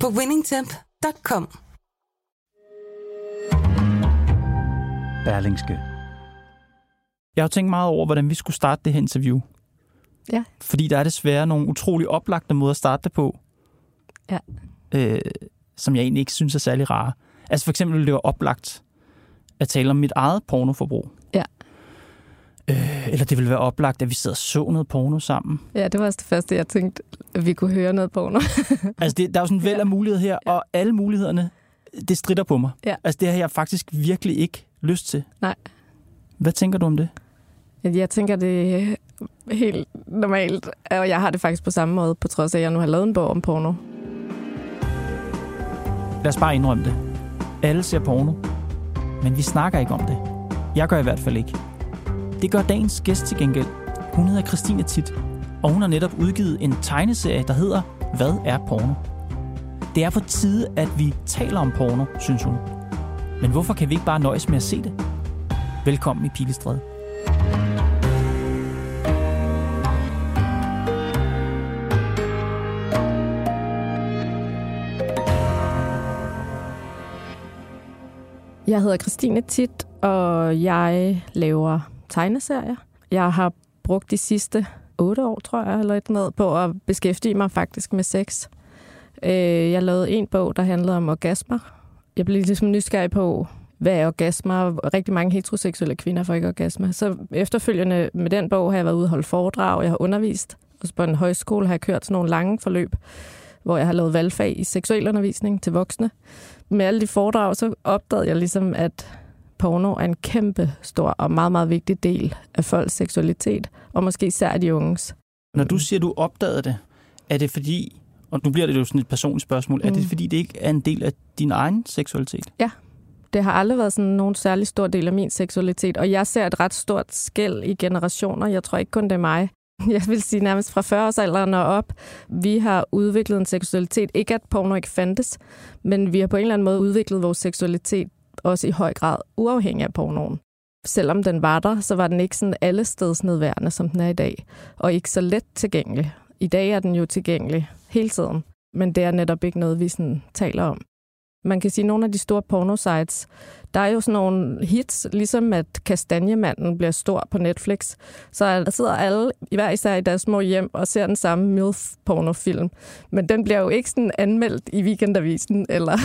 på winningtemp.com. Berlingske. Jeg har tænkt meget over, hvordan vi skulle starte det her interview. Ja. Fordi der er desværre nogle utrolig oplagte måder at starte det på. Ja. Øh, som jeg egentlig ikke synes er særlig rare. Altså for eksempel ville det var oplagt at tale om mit eget pornoforbrug. Ja. Øh, eller det ville være oplagt, at vi sidder og så noget porno sammen. Ja, det var også det første, jeg tænkte, at vi kunne høre noget porno. Altså det, der er jo sådan en væld af muligheder her, og alle mulighederne, det strider på mig. Ja. Altså det har jeg faktisk virkelig ikke lyst til. Nej. Hvad tænker du om det? Jeg tænker, det er helt normalt, og jeg har det faktisk på samme måde, på trods af, at jeg nu har lavet en bog om porno. Lad os bare indrømme det. Alle ser porno, men vi snakker ikke om det. Jeg gør i hvert fald ikke. Det gør dagens gæst til gengæld. Hun hedder Christine Tit, og hun har netop udgivet en tegneserie, der hedder Hvad er porno? Det er på tide, at vi taler om porno, synes hun. Men hvorfor kan vi ikke bare nøjes med at se det? Velkommen i Pilestræde. Jeg hedder Christine Tit, og jeg laver tegneserier. Jeg har brugt de sidste otte år, tror jeg, eller et noget, på at beskæftige mig faktisk med sex. Øh, Jeg lavede en bog, der handlede om orgasmer. Jeg blev ligesom nysgerrig på, hvad er orgasmer? Rigtig mange heteroseksuelle kvinder får ikke orgasmer. Så efterfølgende med den bog har jeg været ude og holde foredrag, jeg har undervist. Og på en højskole har jeg kørt sådan nogle lange forløb, hvor jeg har lavet valgfag i seksuel undervisning til voksne. Med alle de foredrag, så opdagede jeg ligesom, at porno er en kæmpe stor og meget, meget vigtig del af folks seksualitet, og måske især de unges. Når du siger, du opdagede det, er det fordi, og nu bliver det jo sådan et personligt spørgsmål, mm. er det Mm. fordi, det ikke er en del af din egen seksualitet? Det har aldrig været sådan nogen særlig stor del af min seksualitet, og jeg ser et ret stort skæld i generationer. Jeg tror ikke kun det er mig. Jeg vil sige nærmest fra 40-årsalderen og op. Vi har udviklet en seksualitet. Ikke at porno ikke fandtes, men vi har på en eller anden måde udviklet vores seksualitet også i høj grad uafhængig af pornoen. Selvom den var der, så var den ikke sådan allestedsnedværende, steds som den er i dag, og ikke så let tilgængelig. I dag er den jo tilgængelig hele tiden, men det er netop ikke noget, vi sådan taler om. Man kan sige, at nogle af de store pornosites, der er jo sådan nogle hits, ligesom at Kastanjemanden bliver stor på Netflix. Så der sidder alle, hver især i deres små hjem, og ser den samme MILF-pornofilm. Men den bliver jo ikke sådan anmeldt i weekendavisen, eller...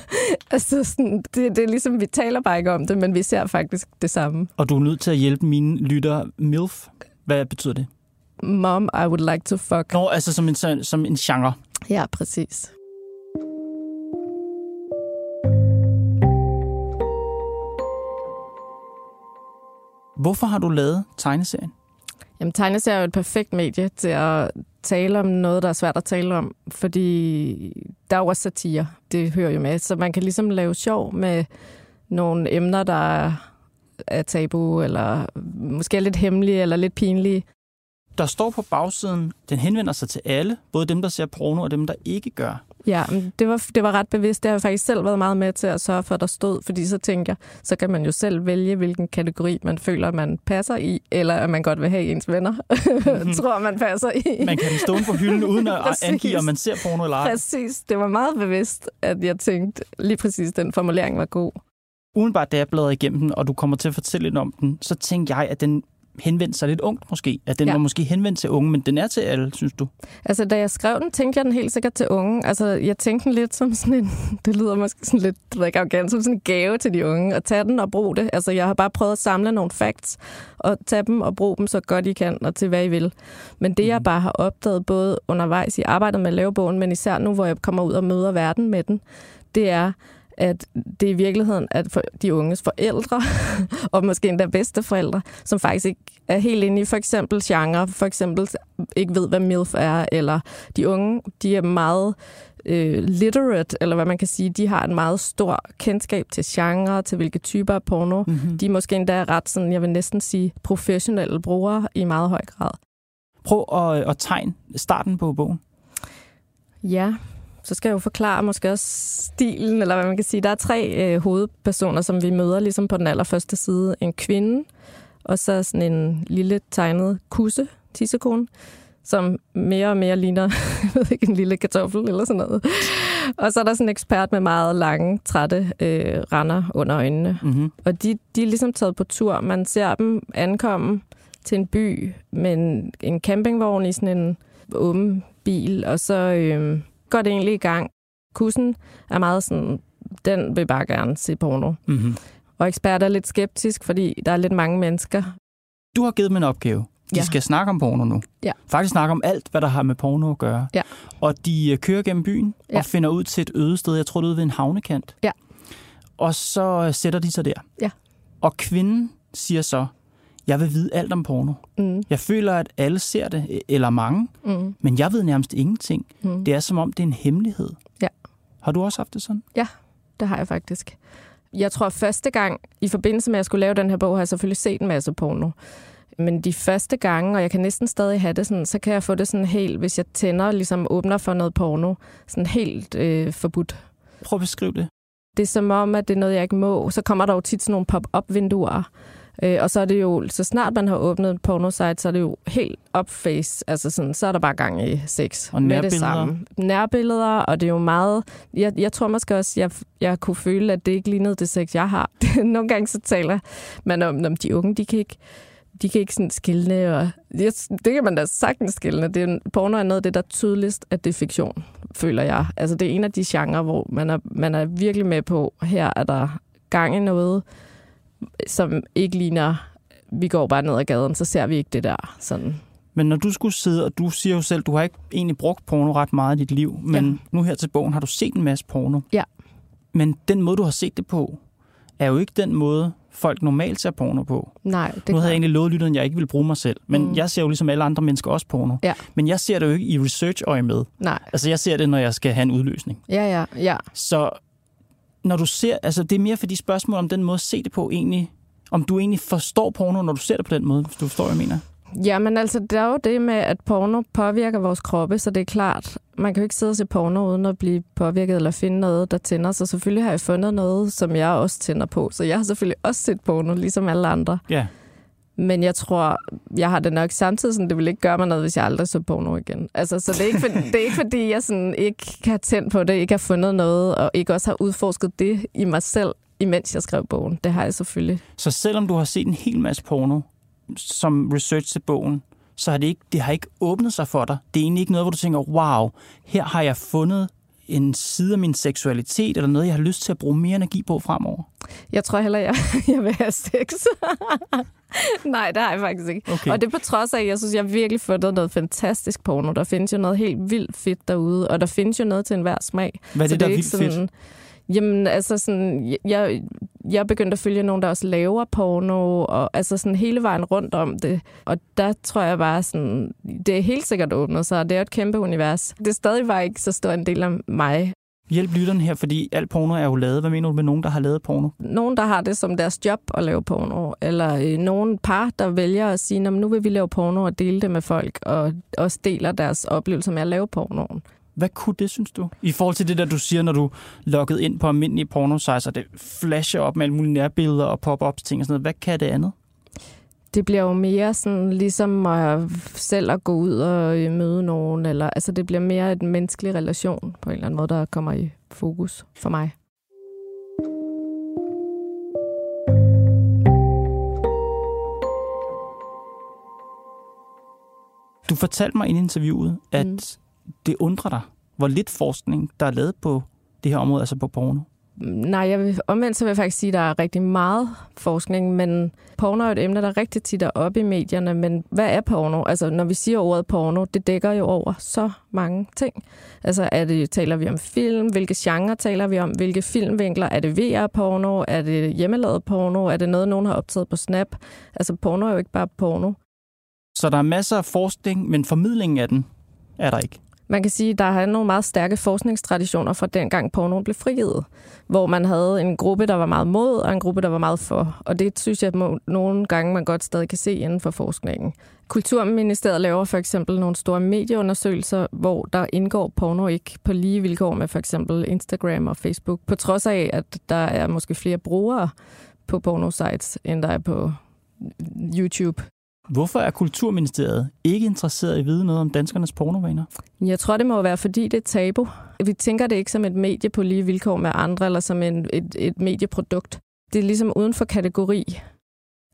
altså sådan, det, det er ligesom, vi taler bare ikke om det, men vi ser faktisk det samme. Og du er nødt til at hjælpe mine lyttere MILF. Hvad betyder det? Mom, I would like to fuck. Nå, altså som en, som en genre. Ja, præcis. Hvorfor har du lavet tegneserien? Jamen, tegneserier er jo et perfekt medie til at tale om noget, der er svært at tale om, fordi der er jo også satire. Det hører jo med. Så man kan ligesom lave sjov med nogle emner, der er tabu, eller måske er lidt hemmelige, eller lidt pinlige. Der står på bagsiden, den henvender sig til alle, både dem, der ser porno og dem, der ikke gør. Ja, det var, det var ret bevidst. Det har jeg faktisk selv været meget med til at sørge for, at der stod, fordi så tænker jeg, så kan man jo selv vælge, hvilken kategori man føler, man passer i, eller at man godt vil have ens venner, tror man passer i. Man kan stå på hylden uden at angive, om man ser porno eller ej. Præcis. Det var meget bevidst, at jeg tænkte, lige præcis den formulering var god. Umiddelbart, da jeg bladrede igennem den, og du kommer til at fortælle lidt om den, så tænkte jeg, at den henvendte sig lidt ungt måske. At den Ja. var måske henvendt til unge, men den er til alle, synes du? Altså, da jeg skrev den, tænkte jeg den helt sikkert til unge. Altså, jeg tænkte den lidt som sådan en, det lyder måske sådan lidt, det ved ikke, arrogant, som sådan en gave til de unge, at tage den og bruge det. Altså, jeg har bare prøvet at samle nogle facts, og tage dem og bruge dem så godt I kan, og til hvad I vil. Men det, jeg bare har opdaget, både undervejs i arbejdet med at lave bogen, men især nu, hvor jeg kommer ud og møder verden med den, det er, at det er i virkeligheden at for de unges forældre, og måske endda bedsteforældre, som faktisk ikke er helt inde i for eksempel genre, for eksempel ikke ved, hvad MILF er, eller de unge, de er meget øh, literate, eller hvad man kan sige, de har en meget stor kendskab til genre, til hvilke typer af porno. Mm-hmm. De er måske endda ret sådan, jeg vil næsten sige, professionelle brugere i meget høj grad. Prøv at, at tegne starten på bogen. Ja, så skal jeg jo forklare måske også stilen, eller hvad man kan sige. Der er tre øh, hovedpersoner, som vi møder ligesom på den allerførste side. En kvinde, og så sådan en lille tegnet kusse, tissekone, som mere og mere ligner jeg ved ikke, en lille kartoffel eller sådan noget. Og så er der sådan en ekspert med meget lange, trætte øh, render under øjnene. Mm-hmm. Og de, de er ligesom taget på tur. Man ser dem ankomme til en by med en, en campingvogn i sådan en åben bil, og så øh, går det egentlig i gang. Kussen er meget sådan, den vil bare gerne se porno. Mm-hmm. Og ekspert er lidt skeptisk, fordi der er lidt mange mennesker. Du har givet mig en opgave. De ja. skal snakke om porno nu. Ja. Faktisk snakke om alt, hvad der har med porno at gøre. Ja. Og de øh, kører gennem byen ja. og finder ud til et øde sted. Jeg tror, det er ude ved en havnekant. Ja. Og så øh, sætter de sig der. Ja. Og kvinden siger så, jeg vil vide alt om porno. Mm. Jeg føler, at alle ser det, eller mange, mm. men jeg ved nærmest ingenting. Mm. Det er som om, det er en hemmelighed. Ja. Har du også haft det sådan? Ja, det har jeg faktisk. Jeg tror, første gang, i forbindelse med, at jeg skulle lave den her bog, har jeg selvfølgelig set en masse porno. Men de første gange, og jeg kan næsten stadig have det sådan, så kan jeg få det sådan helt, hvis jeg tænder, ligesom åbner for noget porno, sådan helt øh, forbudt. Prøv at beskrive det. Det er som om, at det er noget, jeg ikke må. Så kommer der jo tit sådan nogle pop-up-vinduer, Øh, og så er det jo, så snart man har åbnet en pornosite, så er det jo helt up-face. Altså sådan, så er der bare gang i sex. Og nærbilleder. Med det samme. Nærbilleder, og det er jo meget... Jeg, jeg tror måske også, jeg, jeg kunne føle, at det ikke lignede det sex, jeg har. Nogle gange så taler man om, om de unge, de kan ikke de kan ikke sådan skille, og det kan man da sagtens skille. Det er, porno er noget af det, der er tydeligst, at det er fiktion, føler jeg. Altså, det er en af de genrer, hvor man er, man er virkelig med på, her er der gang i noget, som ikke ligner, vi går bare ned ad gaden, så ser vi ikke det der sådan. Men når du skulle sidde, og du siger jo selv, du har ikke egentlig brugt porno ret meget i dit liv, men ja. nu her til bogen har du set en masse porno. Ja. Men den måde, du har set det på, er jo ikke den måde, folk normalt ser porno på. Nej, det Nu havde jeg egentlig lovet lytteren, at jeg ikke ville bruge mig selv. Men mm. jeg ser jo ligesom alle andre mennesker også porno. Ja. Men jeg ser det jo ikke i research-øje med. Nej. Altså jeg ser det, når jeg skal have en udløsning. Ja, ja, ja. Så når du ser, altså det er mere for de spørgsmål om den måde at se det på egentlig, om du egentlig forstår porno, når du ser det på den måde, hvis du forstår, hvad jeg mener. Jamen altså, det er jo det med, at porno påvirker vores kroppe, så det er klart, man kan jo ikke sidde og se porno uden at blive påvirket eller finde noget, der tænder. Så selvfølgelig har jeg fundet noget, som jeg også tænder på. Så jeg har selvfølgelig også set porno, ligesom alle andre. Ja. Men jeg tror, jeg har det nok samtidig sådan, det vil ikke gøre mig noget, hvis jeg aldrig så porno igen. Altså, så det er, ikke for, det er ikke fordi, jeg sådan ikke kan tændt på det, ikke har fundet noget, og ikke også har udforsket det i mig selv, imens jeg skrev bogen. Det har jeg selvfølgelig. Så selvom du har set en hel masse porno som research til bogen, så har det ikke, det har ikke åbnet sig for dig. Det er egentlig ikke noget, hvor du tænker, wow, her har jeg fundet en side af min seksualitet, eller noget, jeg har lyst til at bruge mere energi på fremover? Jeg tror heller, jeg, jeg vil have sex. Nej, det har jeg faktisk ikke. Okay. Og det på trods af, at jeg synes, jeg virkelig fundet noget fantastisk porno. Der findes jo noget helt vildt fedt derude, og der findes jo noget til enhver smag. Hvad er det, Så der er ikke vildt fedt? sådan, Jamen, altså sådan, jeg, jeg begyndte at følge nogen, der også laver porno, og altså sådan hele vejen rundt om det. Og der tror jeg bare sådan, det er helt sikkert åbnet sig, det er et kæmpe univers. Det er stadig bare ikke så stor en del af mig. Hjælp lytteren her, fordi alt porno er jo lavet. Hvad mener du med nogen, der har lavet porno? Nogen, der har det som deres job at lave porno, eller øh, nogen par, der vælger at sige, "Nå, men nu vil vi lave porno og dele det med folk, og også deler deres oplevelser med at lave pornoen. Hvad kunne det, synes du? I forhold til det der, du siger, når du logget ind på almindelige pornosites, og det flasher op med alle mulige nærbilleder og pop-ups ting og sådan noget. Hvad kan det andet? Det bliver jo mere sådan ligesom at selv at gå ud og øh, møde nogen, eller altså det bliver mere en menneskelig relation på en eller anden måde, der kommer i fokus for mig. Du fortalte mig i interviewet, at mm. det undrer dig, hvor lidt forskning, der er lavet på det her område, altså på porno. Nej, jeg vil, omvendt så vil jeg faktisk sige, at der er rigtig meget forskning, men porno er et emne, der rigtig tit er oppe i medierne. Men hvad er porno? Altså, når vi siger ordet porno, det dækker jo over så mange ting. Altså, er det, taler vi om film? Hvilke genre taler vi om? Hvilke filmvinkler? Er det VR-porno? Er det hjemmelavet porno? Er det noget, nogen har optaget på Snap? Altså, porno er jo ikke bare porno. Så der er masser af forskning, men formidlingen af den er der ikke. Man kan sige, at der er nogle meget stærke forskningstraditioner fra dengang pornoen blev frigivet, hvor man havde en gruppe, der var meget mod, og en gruppe, der var meget for. Og det synes jeg, at nogle gange man godt stadig kan se inden for forskningen. Kulturministeriet laver for eksempel nogle store medieundersøgelser, hvor der indgår porno ikke på lige vilkår med for eksempel Instagram og Facebook, på trods af, at der er måske flere brugere på porno-sites, end der er på YouTube. Hvorfor er Kulturministeriet ikke interesseret i at vide noget om danskernes pornovaner? Jeg tror, det må være, fordi det er tabu. Vi tænker det ikke som et medie på lige vilkår med andre, eller som en, et, et medieprodukt. Det er ligesom uden for kategori.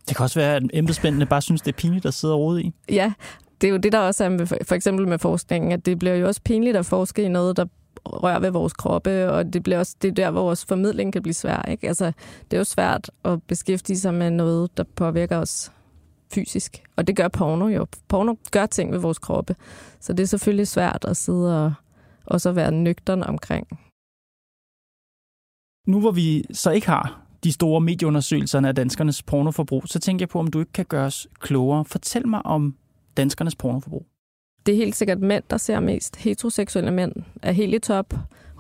Det kan også være, at embedsmændene bare synes, det er pinligt at sidde og rode i. Ja, det er jo det, der også er med, for eksempel med forskningen, at det bliver jo også pinligt at forske i noget, der rører ved vores kroppe, og det bliver også det er der, hvor vores formidling kan blive svær. Ikke? Altså, det er jo svært at beskæftige sig med noget, der påvirker os fysisk. Og det gør porno jo. Porno gør ting ved vores kroppe. Så det er selvfølgelig svært at sidde og også være nøgtern omkring. Nu hvor vi så ikke har de store medieundersøgelser af danskernes pornoforbrug, så tænker jeg på, om du ikke kan gøre os klogere. Fortæl mig om danskernes pornoforbrug. Det er helt sikkert mænd, der ser mest. Heteroseksuelle mænd er helt i top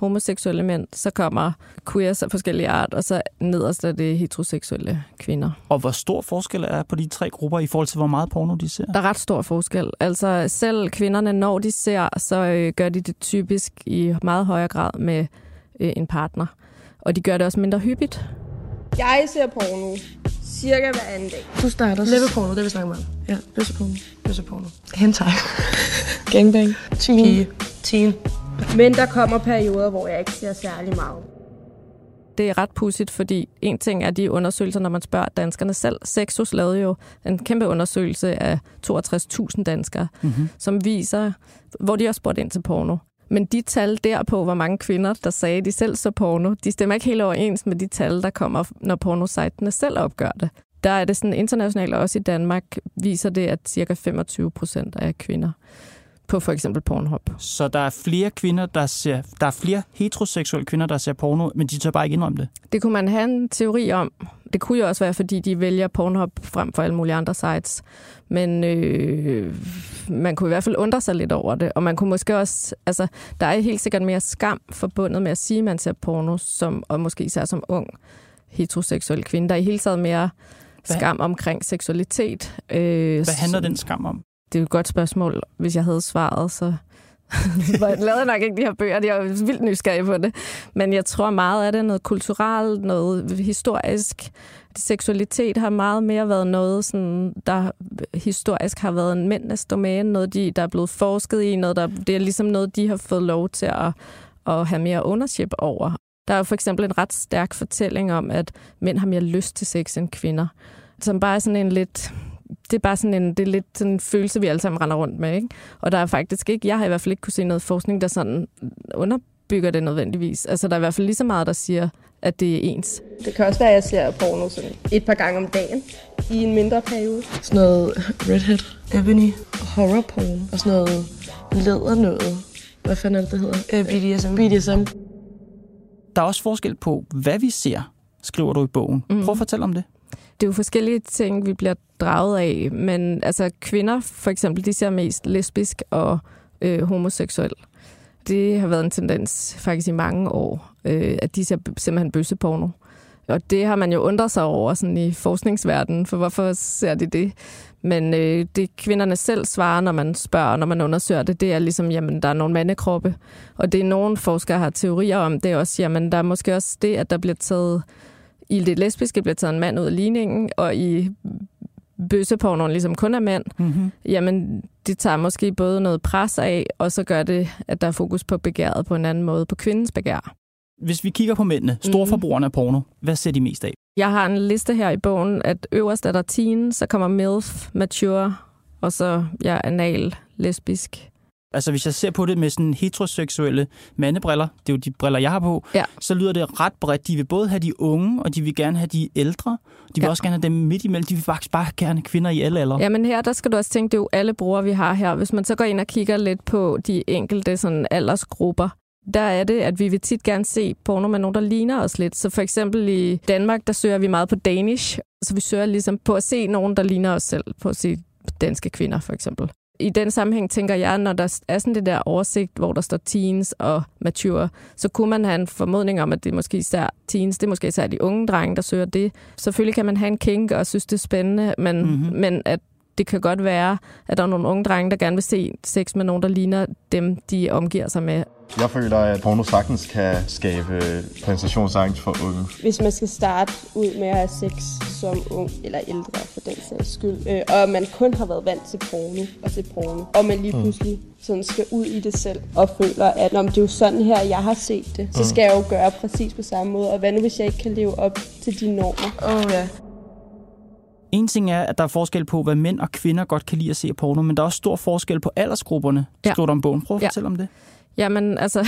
homoseksuelle mænd, så kommer queers af forskellige art, og så nederst er det heteroseksuelle kvinder. Og hvor stor forskel er på de tre grupper i forhold til, hvor meget porno de ser? Der er ret stor forskel. Altså selv kvinderne, når de ser, så øh, gør de det typisk i meget højere grad med øh, en partner. Og de gør det også mindre hyppigt. Jeg ser porno cirka hver anden dag. Du starter. Læbeporno, det vi snakker om. Ja. Bøsseporno. Bøsseporno. Hentai. Gangbang. Teen. Pige. Teen. Men der kommer perioder, hvor jeg ikke ser særlig meget. Det er ret pudsigt, fordi en ting er de undersøgelser, når man spørger danskerne selv. Sexus lavede jo en kæmpe undersøgelse af 62.000 danskere, mm-hmm. som viser, hvor de også spurgte ind til porno. Men de tal der på, hvor mange kvinder, der sagde, at de selv så porno, de stemmer ikke helt overens med de tal, der kommer, når pornositene selv opgør det. Der er det sådan internationalt, og også i Danmark viser det, at cirka 25 procent af kvinder på for eksempel Pornhub. Så der er flere kvinder, der ser, der er flere heteroseksuelle kvinder, der ser porno, men de tør bare ikke indrømme det? Det kunne man have en teori om. Det kunne jo også være, fordi de vælger Pornhub frem for alle mulige andre sites. Men øh, man kunne i hvert fald undre sig lidt over det. Og man kunne måske også... Altså, der er helt sikkert mere skam forbundet med at sige, at man ser porno, som, og måske især som ung heteroseksuel kvinde. Der er i hele taget mere skam omkring seksualitet. Øh, Hvad handler den skam om? Det er et godt spørgsmål. Hvis jeg havde svaret, så jeg lavede nok ikke de her bøger. Jeg er vildt nysgerrig på det. Men jeg tror meget af det er noget kulturelt, noget historisk. Seksualitet har meget mere været noget, sådan, der historisk har været en mændenes domæne. Noget, de, der er blevet forsket i. Noget, der, det er ligesom noget, de har fået lov til at, at have mere ownership over. Der er jo for eksempel en ret stærk fortælling om, at mænd har mere lyst til sex end kvinder. Som bare er sådan en lidt det er bare sådan en, det er lidt sådan en følelse, vi alle sammen render rundt med. Ikke? Og der er faktisk ikke, jeg har i hvert fald ikke kunne se noget forskning, der sådan underbygger det nødvendigvis. Altså der er i hvert fald lige så meget, der siger, at det er ens. Det kan også være, at jeg ser porno sådan et par gange om dagen i en mindre periode. Sådan noget Redhead, Ebony, horror porn og sådan noget læder noget. Hvad fanden er det, det hedder? Uh, BDSM. BDSM. Der er også forskel på, hvad vi ser, skriver du i bogen. Mm. Prøv at fortælle om det. Det er jo forskellige ting, vi bliver draget af, men altså kvinder for eksempel, de ser mest lesbisk og øh, homoseksuel. Det har været en tendens faktisk i mange år, øh, at de ser simpelthen bøsseporno. Og det har man jo undret sig over sådan i forskningsverdenen, for hvorfor ser de det? Men øh, det kvinderne selv svarer, når man spørger, når man undersøger det, det er ligesom, jamen, der er nogle mandekroppe. Og det er nogle forskere har teorier om, det er også, jamen, der er måske også det, at der bliver taget i det lesbiske bliver taget en mand ud af ligningen, og i bøssepornoen ligesom kun er mænd, mm-hmm. jamen det tager måske både noget pres af, og så gør det, at der er fokus på begæret på en anden måde, på kvindens begær. Hvis vi kigger på mændene, storforbrugerne af porno, hvad ser de mest af? Jeg har en liste her i bogen, at øverst er der teen, så kommer MILF, mature, og så ja, anal, lesbisk, altså hvis jeg ser på det med sådan heteroseksuelle mandebriller, det er jo de briller, jeg har på, ja. så lyder det ret bredt. De vil både have de unge, og de vil gerne have de ældre. De vil ja. også gerne have dem midt imellem. De vil faktisk bare gerne kvinder i alle aldre. Ja, men her der skal du også tænke, det er jo alle brugere, vi har her. Hvis man så går ind og kigger lidt på de enkelte sådan aldersgrupper, der er det, at vi vil tit gerne se porno med nogen, der ligner os lidt. Så for eksempel i Danmark, der søger vi meget på Danish. Så vi søger ligesom på at se nogen, der ligner os selv. På at se danske kvinder, for eksempel. I den sammenhæng tænker jeg, når der er sådan det der oversigt, hvor der står teens og mature, så kunne man have en formodning om, at det er måske især teens, det er måske især de unge drenge, der søger det. Selvfølgelig kan man have en kink og synes, det er spændende, men, mm-hmm. men at det kan godt være, at der er nogle unge drenge, der gerne vil se sex med nogen, der ligner dem, de omgiver sig med. Jeg føler, at porno sagtens kan skabe præsentationsangst for unge. Hvis man skal starte ud med at have sex som ung eller ældre for den sags skyld, øh, og man kun har været vant til porno og til porno, og man lige pludselig sådan skal ud i det selv og føler, at Nå, det er jo sådan her, jeg har set det, så skal jeg jo gøre præcis på samme måde. Og hvad nu, hvis jeg ikke kan leve op til de normer? Åh oh, ja. En ting er, at der er forskel på, hvad mænd og kvinder godt kan lide at se af porno, men der er også stor forskel på aldersgrupperne. Ja. Skriver du om bogen? Prøv at Ja. fortælle om det. Jamen, altså,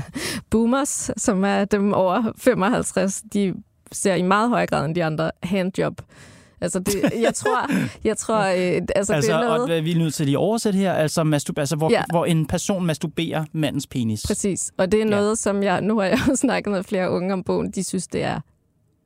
boomers, som er dem over 55, de ser i meget højere grad end de andre handjob. Altså, det, jeg tror, jeg tror øh, altså, Altså, det er noget... og vi er nødt til lige at oversætte her, altså, mastur- altså hvor, ja. Ja. hvor en person masturberer mandens penis. Præcis, og det er Ja. noget, som jeg... Nu har jeg jo snakket med flere unge om bogen, de synes, det er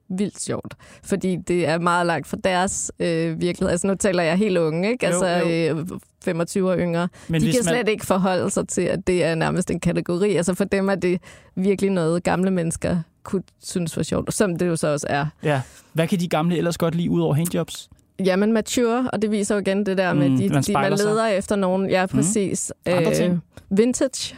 vildt sjovt, fordi det er meget langt fra deres øh, virkelighed. Altså nu taler jeg helt unge, ikke? Jo, Altså jo. Øh, 25 og yngre. Men de kan man- slet ikke forholde sig til, at det er nærmest en kategori. Altså for dem er det virkelig noget, gamle mennesker kunne synes var sjovt, som det jo så også er. Ja. Hvad kan de gamle ellers godt lide ud over handjobs? Jamen mature, og det viser jo igen det der med, Mm, de, man de, man spejler sig. leder efter nogen. Ja, præcis. Andre ting? vintage.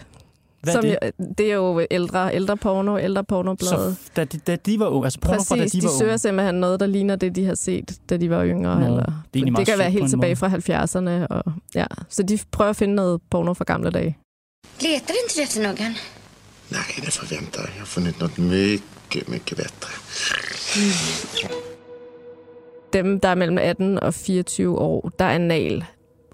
Hvad er som det? Jo, det er jo ældre, ældre porno, ældre pornoblade. Så da de, da de var unge, altså porno fra da Præcis, de de, var søger unge. simpelthen noget, der ligner det, de har set, da de var yngre. Nå, eller, det er det kan være sødt på helt tilbage fra 70'erne. Og, ja. Så de prøver at finde noget porno fra gamle dage. Letar inte du efter någon? Nej, det förväntar jag. Jag har funnit något mycket, mycket bättre. Dem, der er mellem 18 og 24 år, der er anal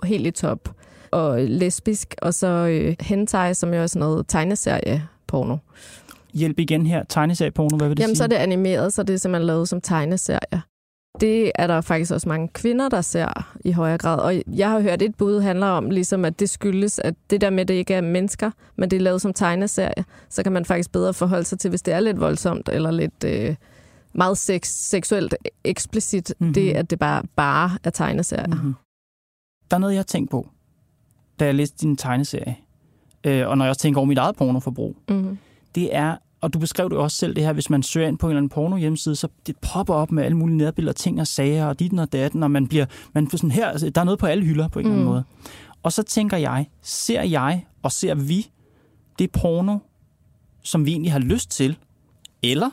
helt i top. Og lesbisk, og så øh, hentai, som jo er sådan noget tegneserie-porno. Hjælp igen her. Tegneserieporno, hvad vil det Jamen, sige? så er det animeret, så det er simpelthen lavet som tegneserie. Det er der faktisk også mange kvinder, der ser i højere grad. Og jeg har hørt et bud handler om, ligesom at det skyldes, at det der med, at det ikke er mennesker, men det er lavet som tegneserie, så kan man faktisk bedre forholde sig til, hvis det er lidt voldsomt, eller lidt øh, meget sex, seksuelt eksplicit, Mhm. mm-hmm. det at det bare, bare er tegneserier. Mm-hmm. Mhm. Der er noget, jeg har tænkt på, da jeg læste din tegneserie, øh, og når jeg også tænker over mit eget pornoforbrug. Mm-hmm. det er, og du beskrev det også selv det her, hvis man søger ind på en eller anden porno hjemmeside, så det popper op med alle mulige nærbilleder, ting og sager, og dit og datten, og man bliver, man får sådan her, altså, der er noget på alle hylder på en mm. eller anden måde. Og så tænker jeg, ser jeg og ser vi det porno, som vi egentlig har lyst til, eller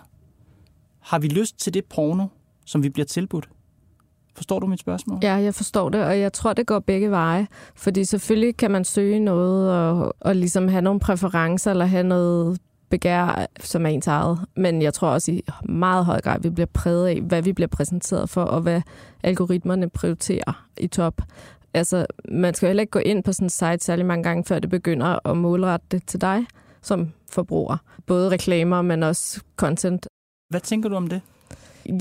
har vi lyst til det porno, som vi bliver tilbudt? Forstår du mit spørgsmål? Ja, jeg forstår det, og jeg tror, det går begge veje. Fordi selvfølgelig kan man søge noget og, og ligesom have nogle præferencer eller have noget begær, som er ens eget. Men jeg tror også i meget høj grad, at vi bliver præget af, hvad vi bliver præsenteret for, og hvad algoritmerne prioriterer i top. Altså, man skal jo heller ikke gå ind på sådan en site særlig mange gange, før det begynder at målrette det til dig som forbruger. Både reklamer, men også content. Hvad tænker du om det?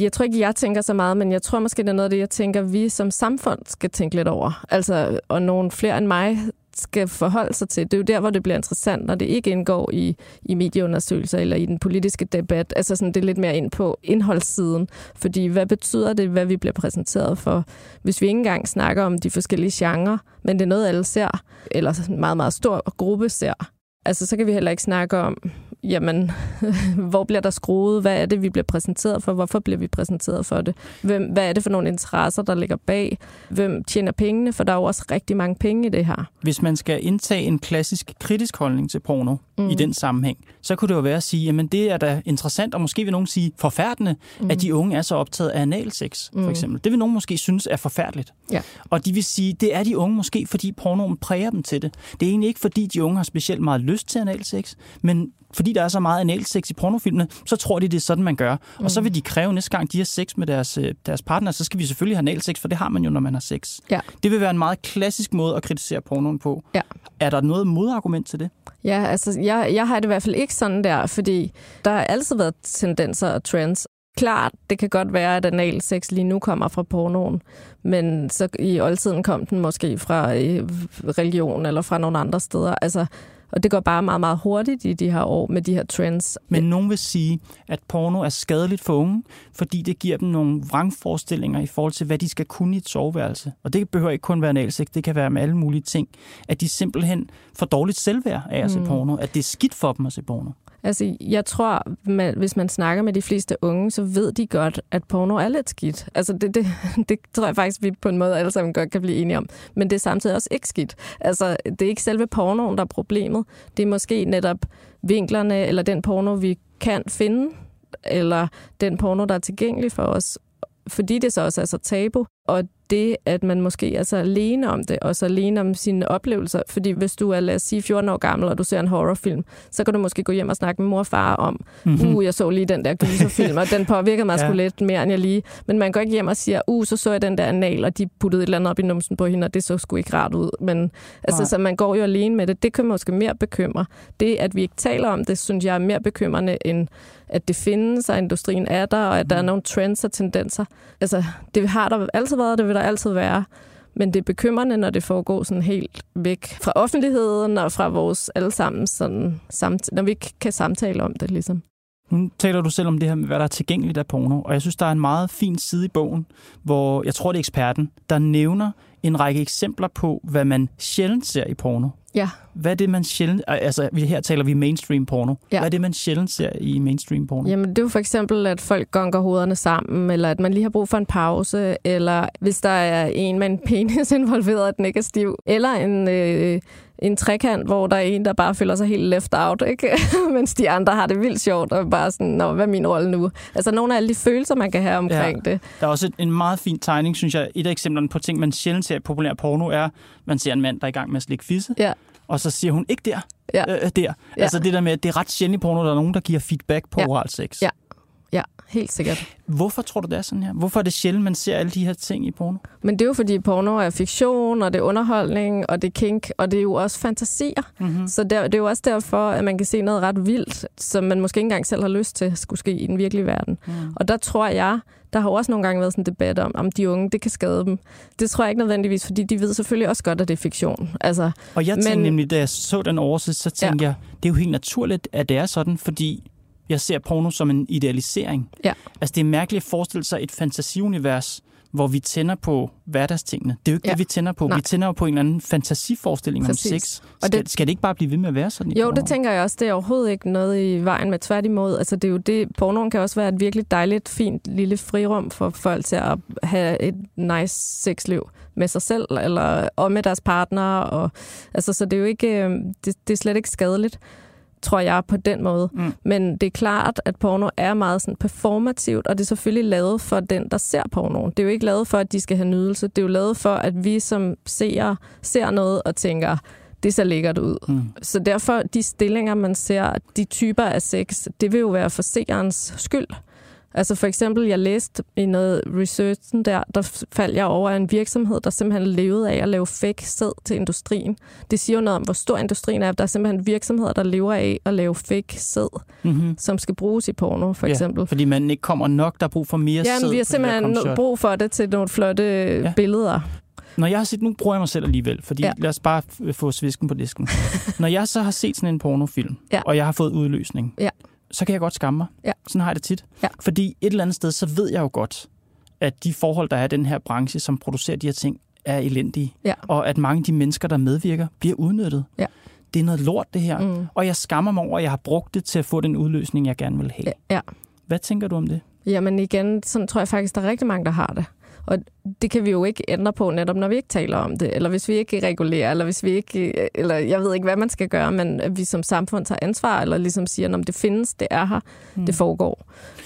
Jeg tror ikke, jeg tænker så meget, men jeg tror måske, det er noget af det, jeg tænker, vi som samfund skal tænke lidt over. Altså, og nogle flere end mig skal forholde sig til. Det er jo der, hvor det bliver interessant, når det ikke indgår i, i medieundersøgelser eller i den politiske debat. Altså sådan, det er lidt mere ind på indholdssiden. Fordi hvad betyder det, hvad vi bliver præsenteret for? Hvis vi ikke engang snakker om de forskellige genrer, men det er noget, alle ser, eller en meget, meget stor gruppe ser, altså så kan vi heller ikke snakke om, jamen, hvor bliver der skruet? Hvad er det, vi bliver præsenteret for? Hvorfor bliver vi præsenteret for det? Hvem, hvad er det for nogle interesser, der ligger bag? Hvem tjener pengene? For der er jo også rigtig mange penge i det her. Hvis man skal indtage en klassisk kritisk holdning til porno mm. i den sammenhæng, så kunne det jo være at sige, jamen det er da interessant, og måske vil nogen sige forfærdende, mm. at de unge er så optaget af analsex, for eksempel. Det vil nogen måske synes er forfærdeligt. Ja. Og de vil sige, det er de unge måske, fordi pornoen præger dem til det. Det er egentlig ikke, fordi de unge har specielt meget lyst til analsex, men fordi der er så meget analsex i pornofilmene, så tror de, det er sådan, man gør. Mm. Og så vil de kræve næste gang, de har sex med deres, øh, deres partner, så skal vi selvfølgelig have analsex, for det har man jo, når man har sex. Ja. Det vil være en meget klassisk måde at kritisere pornoen på. Ja. Er der noget modargument til det? Ja, altså, jeg, jeg har det i hvert fald ikke sådan der, fordi der har altid været tendenser og trends. Klart, det kan godt være, at analsex lige nu kommer fra pornoen, men så i oldtiden kom den måske fra øh, religion eller fra nogle andre steder. Altså, Og det går bare meget, meget hurtigt i de her år med de her trends. Men nogen vil sige, at porno er skadeligt for unge, fordi det giver dem nogle vrangforestillinger i forhold til, hvad de skal kunne i et soveværelse. Og det behøver ikke kun være analsex, det kan være med alle mulige ting. At de simpelthen får dårligt selvværd af at se Mm. porno. At det er skidt for dem at se porno. Altså, jeg tror, man, hvis man snakker med de fleste unge, så ved de godt, at porno er lidt skidt. Altså, det, det, det tror jeg faktisk, vi på en måde alle sammen godt kan blive enige om. Men det er samtidig også ikke skidt. Altså, det er ikke selve pornoen, der er problemet. Det er måske netop vinklerne, eller den porno, vi kan finde, eller den porno, der er tilgængelig for os, fordi det så også er så tabu. Og det, at man måske er så alene om det, og så alene om sine oplevelser. Fordi hvis du er, lad os sige, 14 år gammel, og du ser en horrorfilm, så kan du måske gå hjem og snakke med mor og far om, Mhm. uh, jeg så lige den der gyserfilm, og den påvirkede mig Ja. sgu lidt mere, end jeg lige. Men man går ikke hjem og siger, uh, så så jeg den der anal, og de puttede et eller andet op i numsen på hende, og det så sgu ikke rart ud. Men altså, Nej. så man går jo alene med det. Det kan måske mere bekymre. Det, at vi ikke taler om det, synes jeg er mere bekymrende, end at det findes, og industrien er der, og at der er nogle trends og tendenser. Altså, det har der altid været, det vil der altid være. Men det er bekymrende, når det foregår sådan helt væk fra offentligheden og fra vores allesammens sådan, samt, når vi ikke kan samtale om det, ligesom. Nu taler du selv om det her med, hvad der er tilgængeligt af porno, og jeg synes, der er en meget fin side i bogen, hvor jeg tror, det er eksperten, der nævner en række eksempler på, hvad man sjældent ser i porno. Ja. Hvad er det, man sjældent... Altså, her taler vi mainstream porno. Ja. Hvad er det, man sjældent ser i mainstream porno? Jamen, det er jo for eksempel, at folk gonker hovederne sammen, eller at man lige har brug for en pause, eller hvis der er en med en penis involveret, at den ikke er stiv, eller en, øh, en trekant, hvor der er en, der bare føler sig helt left out, ikke? mens de andre har det vildt sjovt, og bare sådan, Nå, hvad er min rolle nu? Altså nogle af alle de følelser, man kan have omkring Ja. det. Der er også et- en meget fin tegning, synes jeg. Et af eksemplerne på ting, man sjældent ser i populær porno, er, man ser en mand, der er i gang med at slikke fisse, Ja. og så siger hun ikke der, Ja. øh, der. Ja. Altså det der med, at det er ret sjældent i porno, der er nogen, der giver feedback på Ja. oral sex. Ja. Ja, helt sikkert. Hvorfor tror du, det er sådan her? Hvorfor er det sjældent, man ser alle de her ting i porno? Men det er jo fordi porno er fiktion, og det er underholdning, og det er kink, og det er jo også fantasier. Mm-hmm. Så der, det er jo også derfor, at man kan se noget ret vildt, som man måske ikke engang selv har lyst til skulle ske i den virkelige verden. Mm. Og der tror jeg, der har jo også nogle gange været sådan en debat om, om de unge, det kan skade dem. Det tror jeg ikke nødvendigvis, fordi de ved selvfølgelig også godt, at det er fiktion. Altså, Og jeg tænkte Men- nemlig, da jeg så den oversigt, så tænkte ja. jeg, det er jo helt naturligt, at det er sådan, fordi jeg ser porno som en idealisering. Ja. Altså det er mærkeligt at forestille sig et fantasiunivers, hvor vi tænder på hverdagstingene. Det er jo ikke ja. Det, vi tænder på. Nej. Vi tænder jo på en eller anden fantasiforestilling Præcis. om sex. Og Skal, det- skal det ikke bare blive ved med at være sådan? jo, det tænker jeg også. Det er overhovedet ikke noget i vejen med tværtimod. Altså, det er jo det, pornoen kan også være et virkelig dejligt, fint lille frirum for folk til at have et nice sexliv med sig selv, eller og med deres partner. Og, altså, så det er jo ikke, øh, det, det er slet ikke skadeligt tror jeg, på den måde. Mm. Men det er klart, at porno er meget sådan performativt, og det er selvfølgelig lavet for den, der ser pornoen. Det er jo ikke lavet for, at de skal have nydelse. Det er jo lavet for, at vi som seere ser noget og tænker, det ser lækkert ud. Mm. Så derfor, de stillinger, man ser, de typer af sex, det vil jo være for seerens skyld. Altså for eksempel, jeg læste i noget researchen der, der faldt jeg over en virksomhed, der simpelthen levede af at lave fake sæd til industrien. Det siger jo noget om, hvor stor industrien er. Der er simpelthen virksomheder, der lever af at lave fake sæd, Mm-hmm. som skal bruges i porno, for eksempel. Ja, fordi man ikke kommer nok, der er brug for mere Ja, sæd men vi har simpelthen brug for det til nogle flotte Ja. ja. billeder. Når jeg har set, nu bruger jeg mig selv alligevel, fordi ja. Ja. lad os bare få svisken på disken. Når jeg så har set sådan en pornofilm, Ja. og jeg har fået udløsning, Ja. Så kan jeg godt skamme mig. Ja. Sådan har jeg det tit. Ja. Fordi et eller andet sted, så ved jeg jo godt, at de forhold, der er i den her branche, som producerer de her ting, er elendige. Ja. Og at mange af de mennesker, der medvirker, bliver udnyttet. Ja. Det er noget lort, det her. Mm. Og jeg skammer mig over, at jeg har brugt det til at få den udløsning, jeg gerne vil have. Ja. Hvad tænker du om det? Jamen igen, sådan tror jeg faktisk, der er rigtig mange, der har det. Og det kan vi jo ikke ændre på netop, når vi ikke taler om det, eller hvis vi ikke regulerer, eller hvis vi ikke, eller jeg ved ikke, hvad man skal gøre, men at vi som samfund tager ansvar, eller ligesom siger, om det findes, det er her, Mm. mm. det foregår.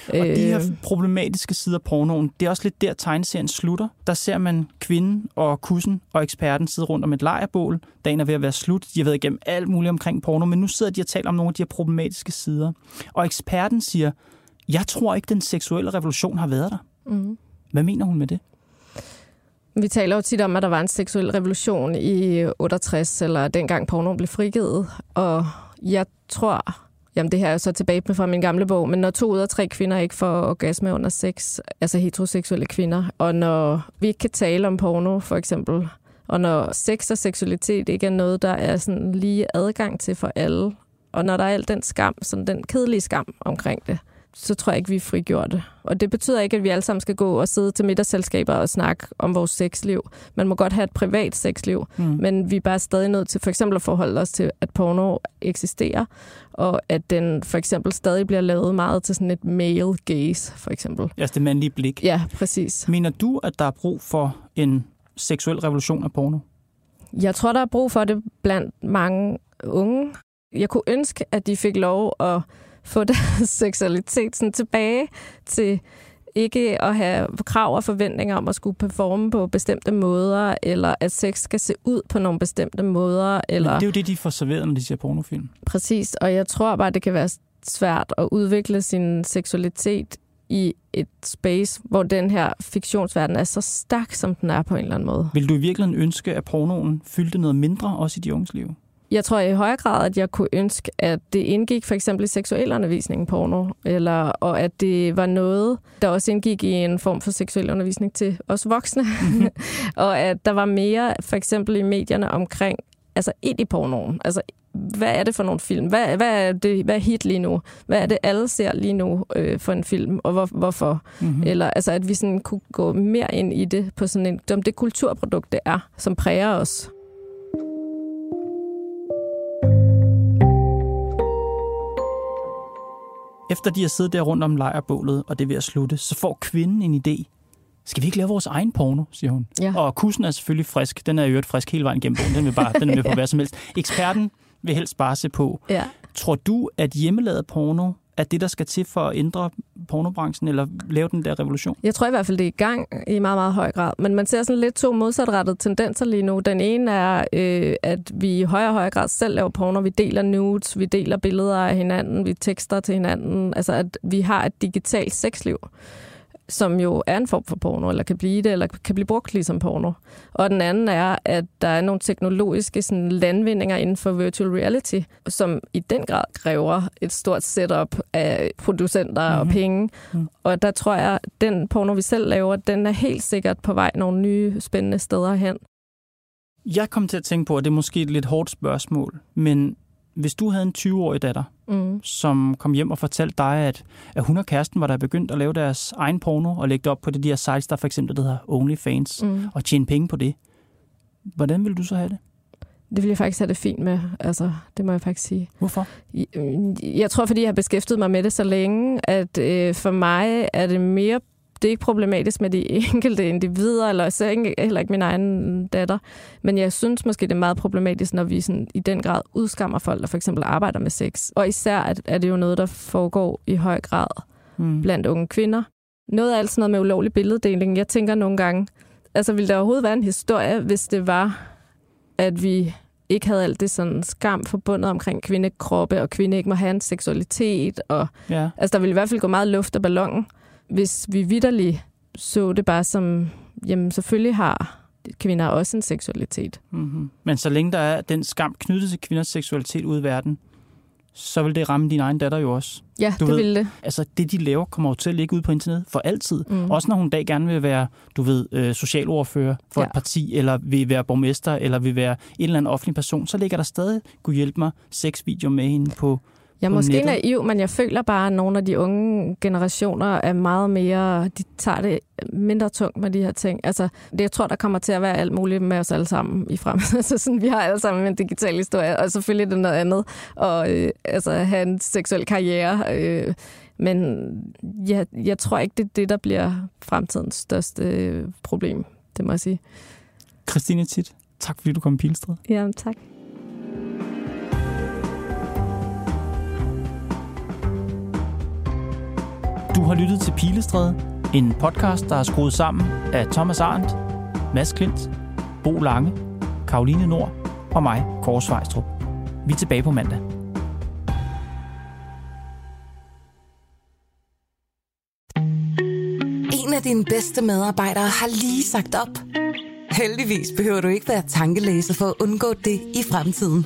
Og de her Øh, problematiske sider af pornoen, det er også lidt der, tegneserien slutter. Der ser man kvinden og kussen og eksperten sidde rundt om et lejrbål. Dagen er ved at være slut. De har været igennem alt muligt omkring porno, men nu sidder de og taler om nogle af de her problematiske sider. Og eksperten siger, jeg tror ikke, den seksuelle revolution har været der. mm. Hvad mener hun med det? Vi taler jo tit om, at der var en seksuel revolution i 68, eller dengang porno blev frigivet. Og jeg tror, jamen det her er jo så tilbage med fra min gamle bog, men når to ud af tre kvinder ikke får orgasme under sex, altså heteroseksuelle kvinder, og når vi ikke kan tale om porno, for eksempel, Og når sex og seksualitet ikke er noget, der er sådan lige adgang til for alle, og når der er al den skam, sådan den kedelige skam omkring det, så tror jeg ikke, vi er frigjorte. Og det betyder ikke, at vi alle sammen skal gå og sidde til middagsselskaber og snakke om vores sexliv. Man må godt have et privat sexliv, mm. men vi er bare stadig nødt til for eksempel at forholde os til, at porno eksisterer, og at den for eksempel stadig bliver lavet meget til sådan et male gaze, for eksempel. Altså det mandlige blik. Ja, præcis. Mener du, at der er brug for en seksuel revolution af porno? Jeg tror, der er brug for det blandt mange unge. Jeg kunne ønske, at de fik lov at få deres seksualitet sådan tilbage til ikke at have krav og forventninger om at skulle performe på bestemte måder, eller at sex skal se ud på nogle bestemte måder. Eller... Men det er jo det, de får serveret, når de ser pornofilm. Præcis, og jeg tror bare, det kan være svært at udvikle sin seksualitet i et space, hvor den her fiktionsverden er så stærk, som den er på en eller anden måde. Vil du i virkeligheden ønske, at pornoen fyldte noget mindre også i de unges liv? Jeg tror i højere grad, at jeg kunne ønske, at det indgik for eksempel i seksuel undervisning porno, eller, og at det var noget, der også indgik i en form for seksuel undervisning til os voksne. Mm-hmm. og at der var mere for eksempel i medierne omkring, altså ind i pornoen. Altså hvad er det for nogle film? Hvad, hvad, er, det, hvad er hit lige nu? Hvad er det, alle ser lige nu øh, for en film, og hvor, hvorfor? Mm-hmm. Eller altså, at vi sådan kunne gå mere ind i det på sådan en, som det kulturprodukt, det er, som præger os. Efter de har siddet der rundt om lejrbålet, og det er ved at slutte, så får kvinden en idé. Skal vi ikke lave vores egen porno, siger hun. Ja. Og kussen er selvfølgelig frisk. Den er i øvrigt frisk hele vejen gennem bogen. Den, vil bare, den er med på hvad som helst. Eksperten vil helst bare se på. Ja. Tror du, at hjemmelavet porno er det, der skal til for at ændre pornobranchen, eller lave den der revolution? Jeg tror i hvert fald, det er i gang i meget, meget høj grad. Men man ser sådan lidt to modsatrettede tendenser lige nu. Den ene er, øh, at vi i højere og højere grad selv laver porno. Vi deler nudes, vi deler billeder af hinanden, vi tekster til hinanden. Altså, at vi har et digitalt sexliv som jo er en form for porno, eller kan blive det, eller kan blive brugt ligesom porno. Og den anden er, at der er nogle teknologiske sådan, landvindinger inden for virtual reality, som i den grad kræver et stort setup af producenter mm-hmm. og mhm. penge. Mm. Og der tror jeg, at den porno, vi selv laver, den er helt sikkert på vej nogle nye spændende steder hen. Jeg kom til at tænke på, at det er måske et lidt hårdt spørgsmål, men hvis du havde en 20-årig datter, mm. som kom hjem og fortalte dig, at, at hun og kæresten var der begyndt at lave deres egen porno og lægge det op på det de her sites, der for eksempel der hedder OnlyFans, mm. og tjene penge på det. Hvordan ville du så have det? Det vil jeg faktisk have det fint med. Altså, det må jeg faktisk sige. Hvorfor? Jeg tror, fordi jeg har beskæftiget mig med det så længe, at øh, for mig er det mere det er ikke problematisk med de enkelte individer, eller så ikke, heller ikke min egen datter. Men jeg synes måske, det er meget problematisk, når vi sådan, i den grad udskammer folk, der for eksempel arbejder med sex. Og især at, er det jo noget, der foregår i høj grad mm. blandt unge kvinder. Noget af alt sådan noget med ulovlig billeddeling. Jeg tænker nogle gange, altså ville der overhovedet være en historie, hvis det var, at vi ikke havde alt det sådan skam forbundet omkring kvindekroppe, og kvinde ikke må have en seksualitet. Og, ja. Altså, der ville i hvert fald gå meget luft af ballonen hvis vi vidderligt så det bare som, jamen selvfølgelig har kvinder også en seksualitet. Mm-hmm. Men så længe der er den skam knyttet til kvinders seksualitet ude i verden, så vil det ramme din egen datter jo også. Ja, du det ved, vil det. Altså, det de laver kommer jo til at ligge ud på internet for altid. Mm. Også når hun en dag gerne vil være, du ved, øh, socialordfører for ja. et parti, eller vil være borgmester, eller vil være en eller anden offentlig person, så ligger der stadig, kunne hjælpe mig, seks videoer med hende på jeg er måske nettet. naiv, men jeg føler bare, at nogle af de unge generationer er meget mere... De tager det mindre tungt med de her ting. Altså, det, jeg tror, der kommer til at være alt muligt med os alle sammen i frem. altså, sådan, vi har alle sammen en digital historie, og selvfølgelig er det noget andet. Og øh, altså, have en seksuel karriere. Øh, men jeg, jeg tror ikke, det er det, der bliver fremtidens største øh, problem. Det må jeg sige. Christine Tit, tak fordi du kom i Pilstred. Ja, tak. Du har lyttet til Pilestræde, en podcast, der er skruet sammen af Thomas Arndt, Mads Klint, Bo Lange, Karoline Nord og mig, Kåre Svejstrup. Vi er tilbage på mandag. En af dine bedste medarbejdere har lige sagt op. Heldigvis behøver du ikke være tankelæser for at undgå det i fremtiden.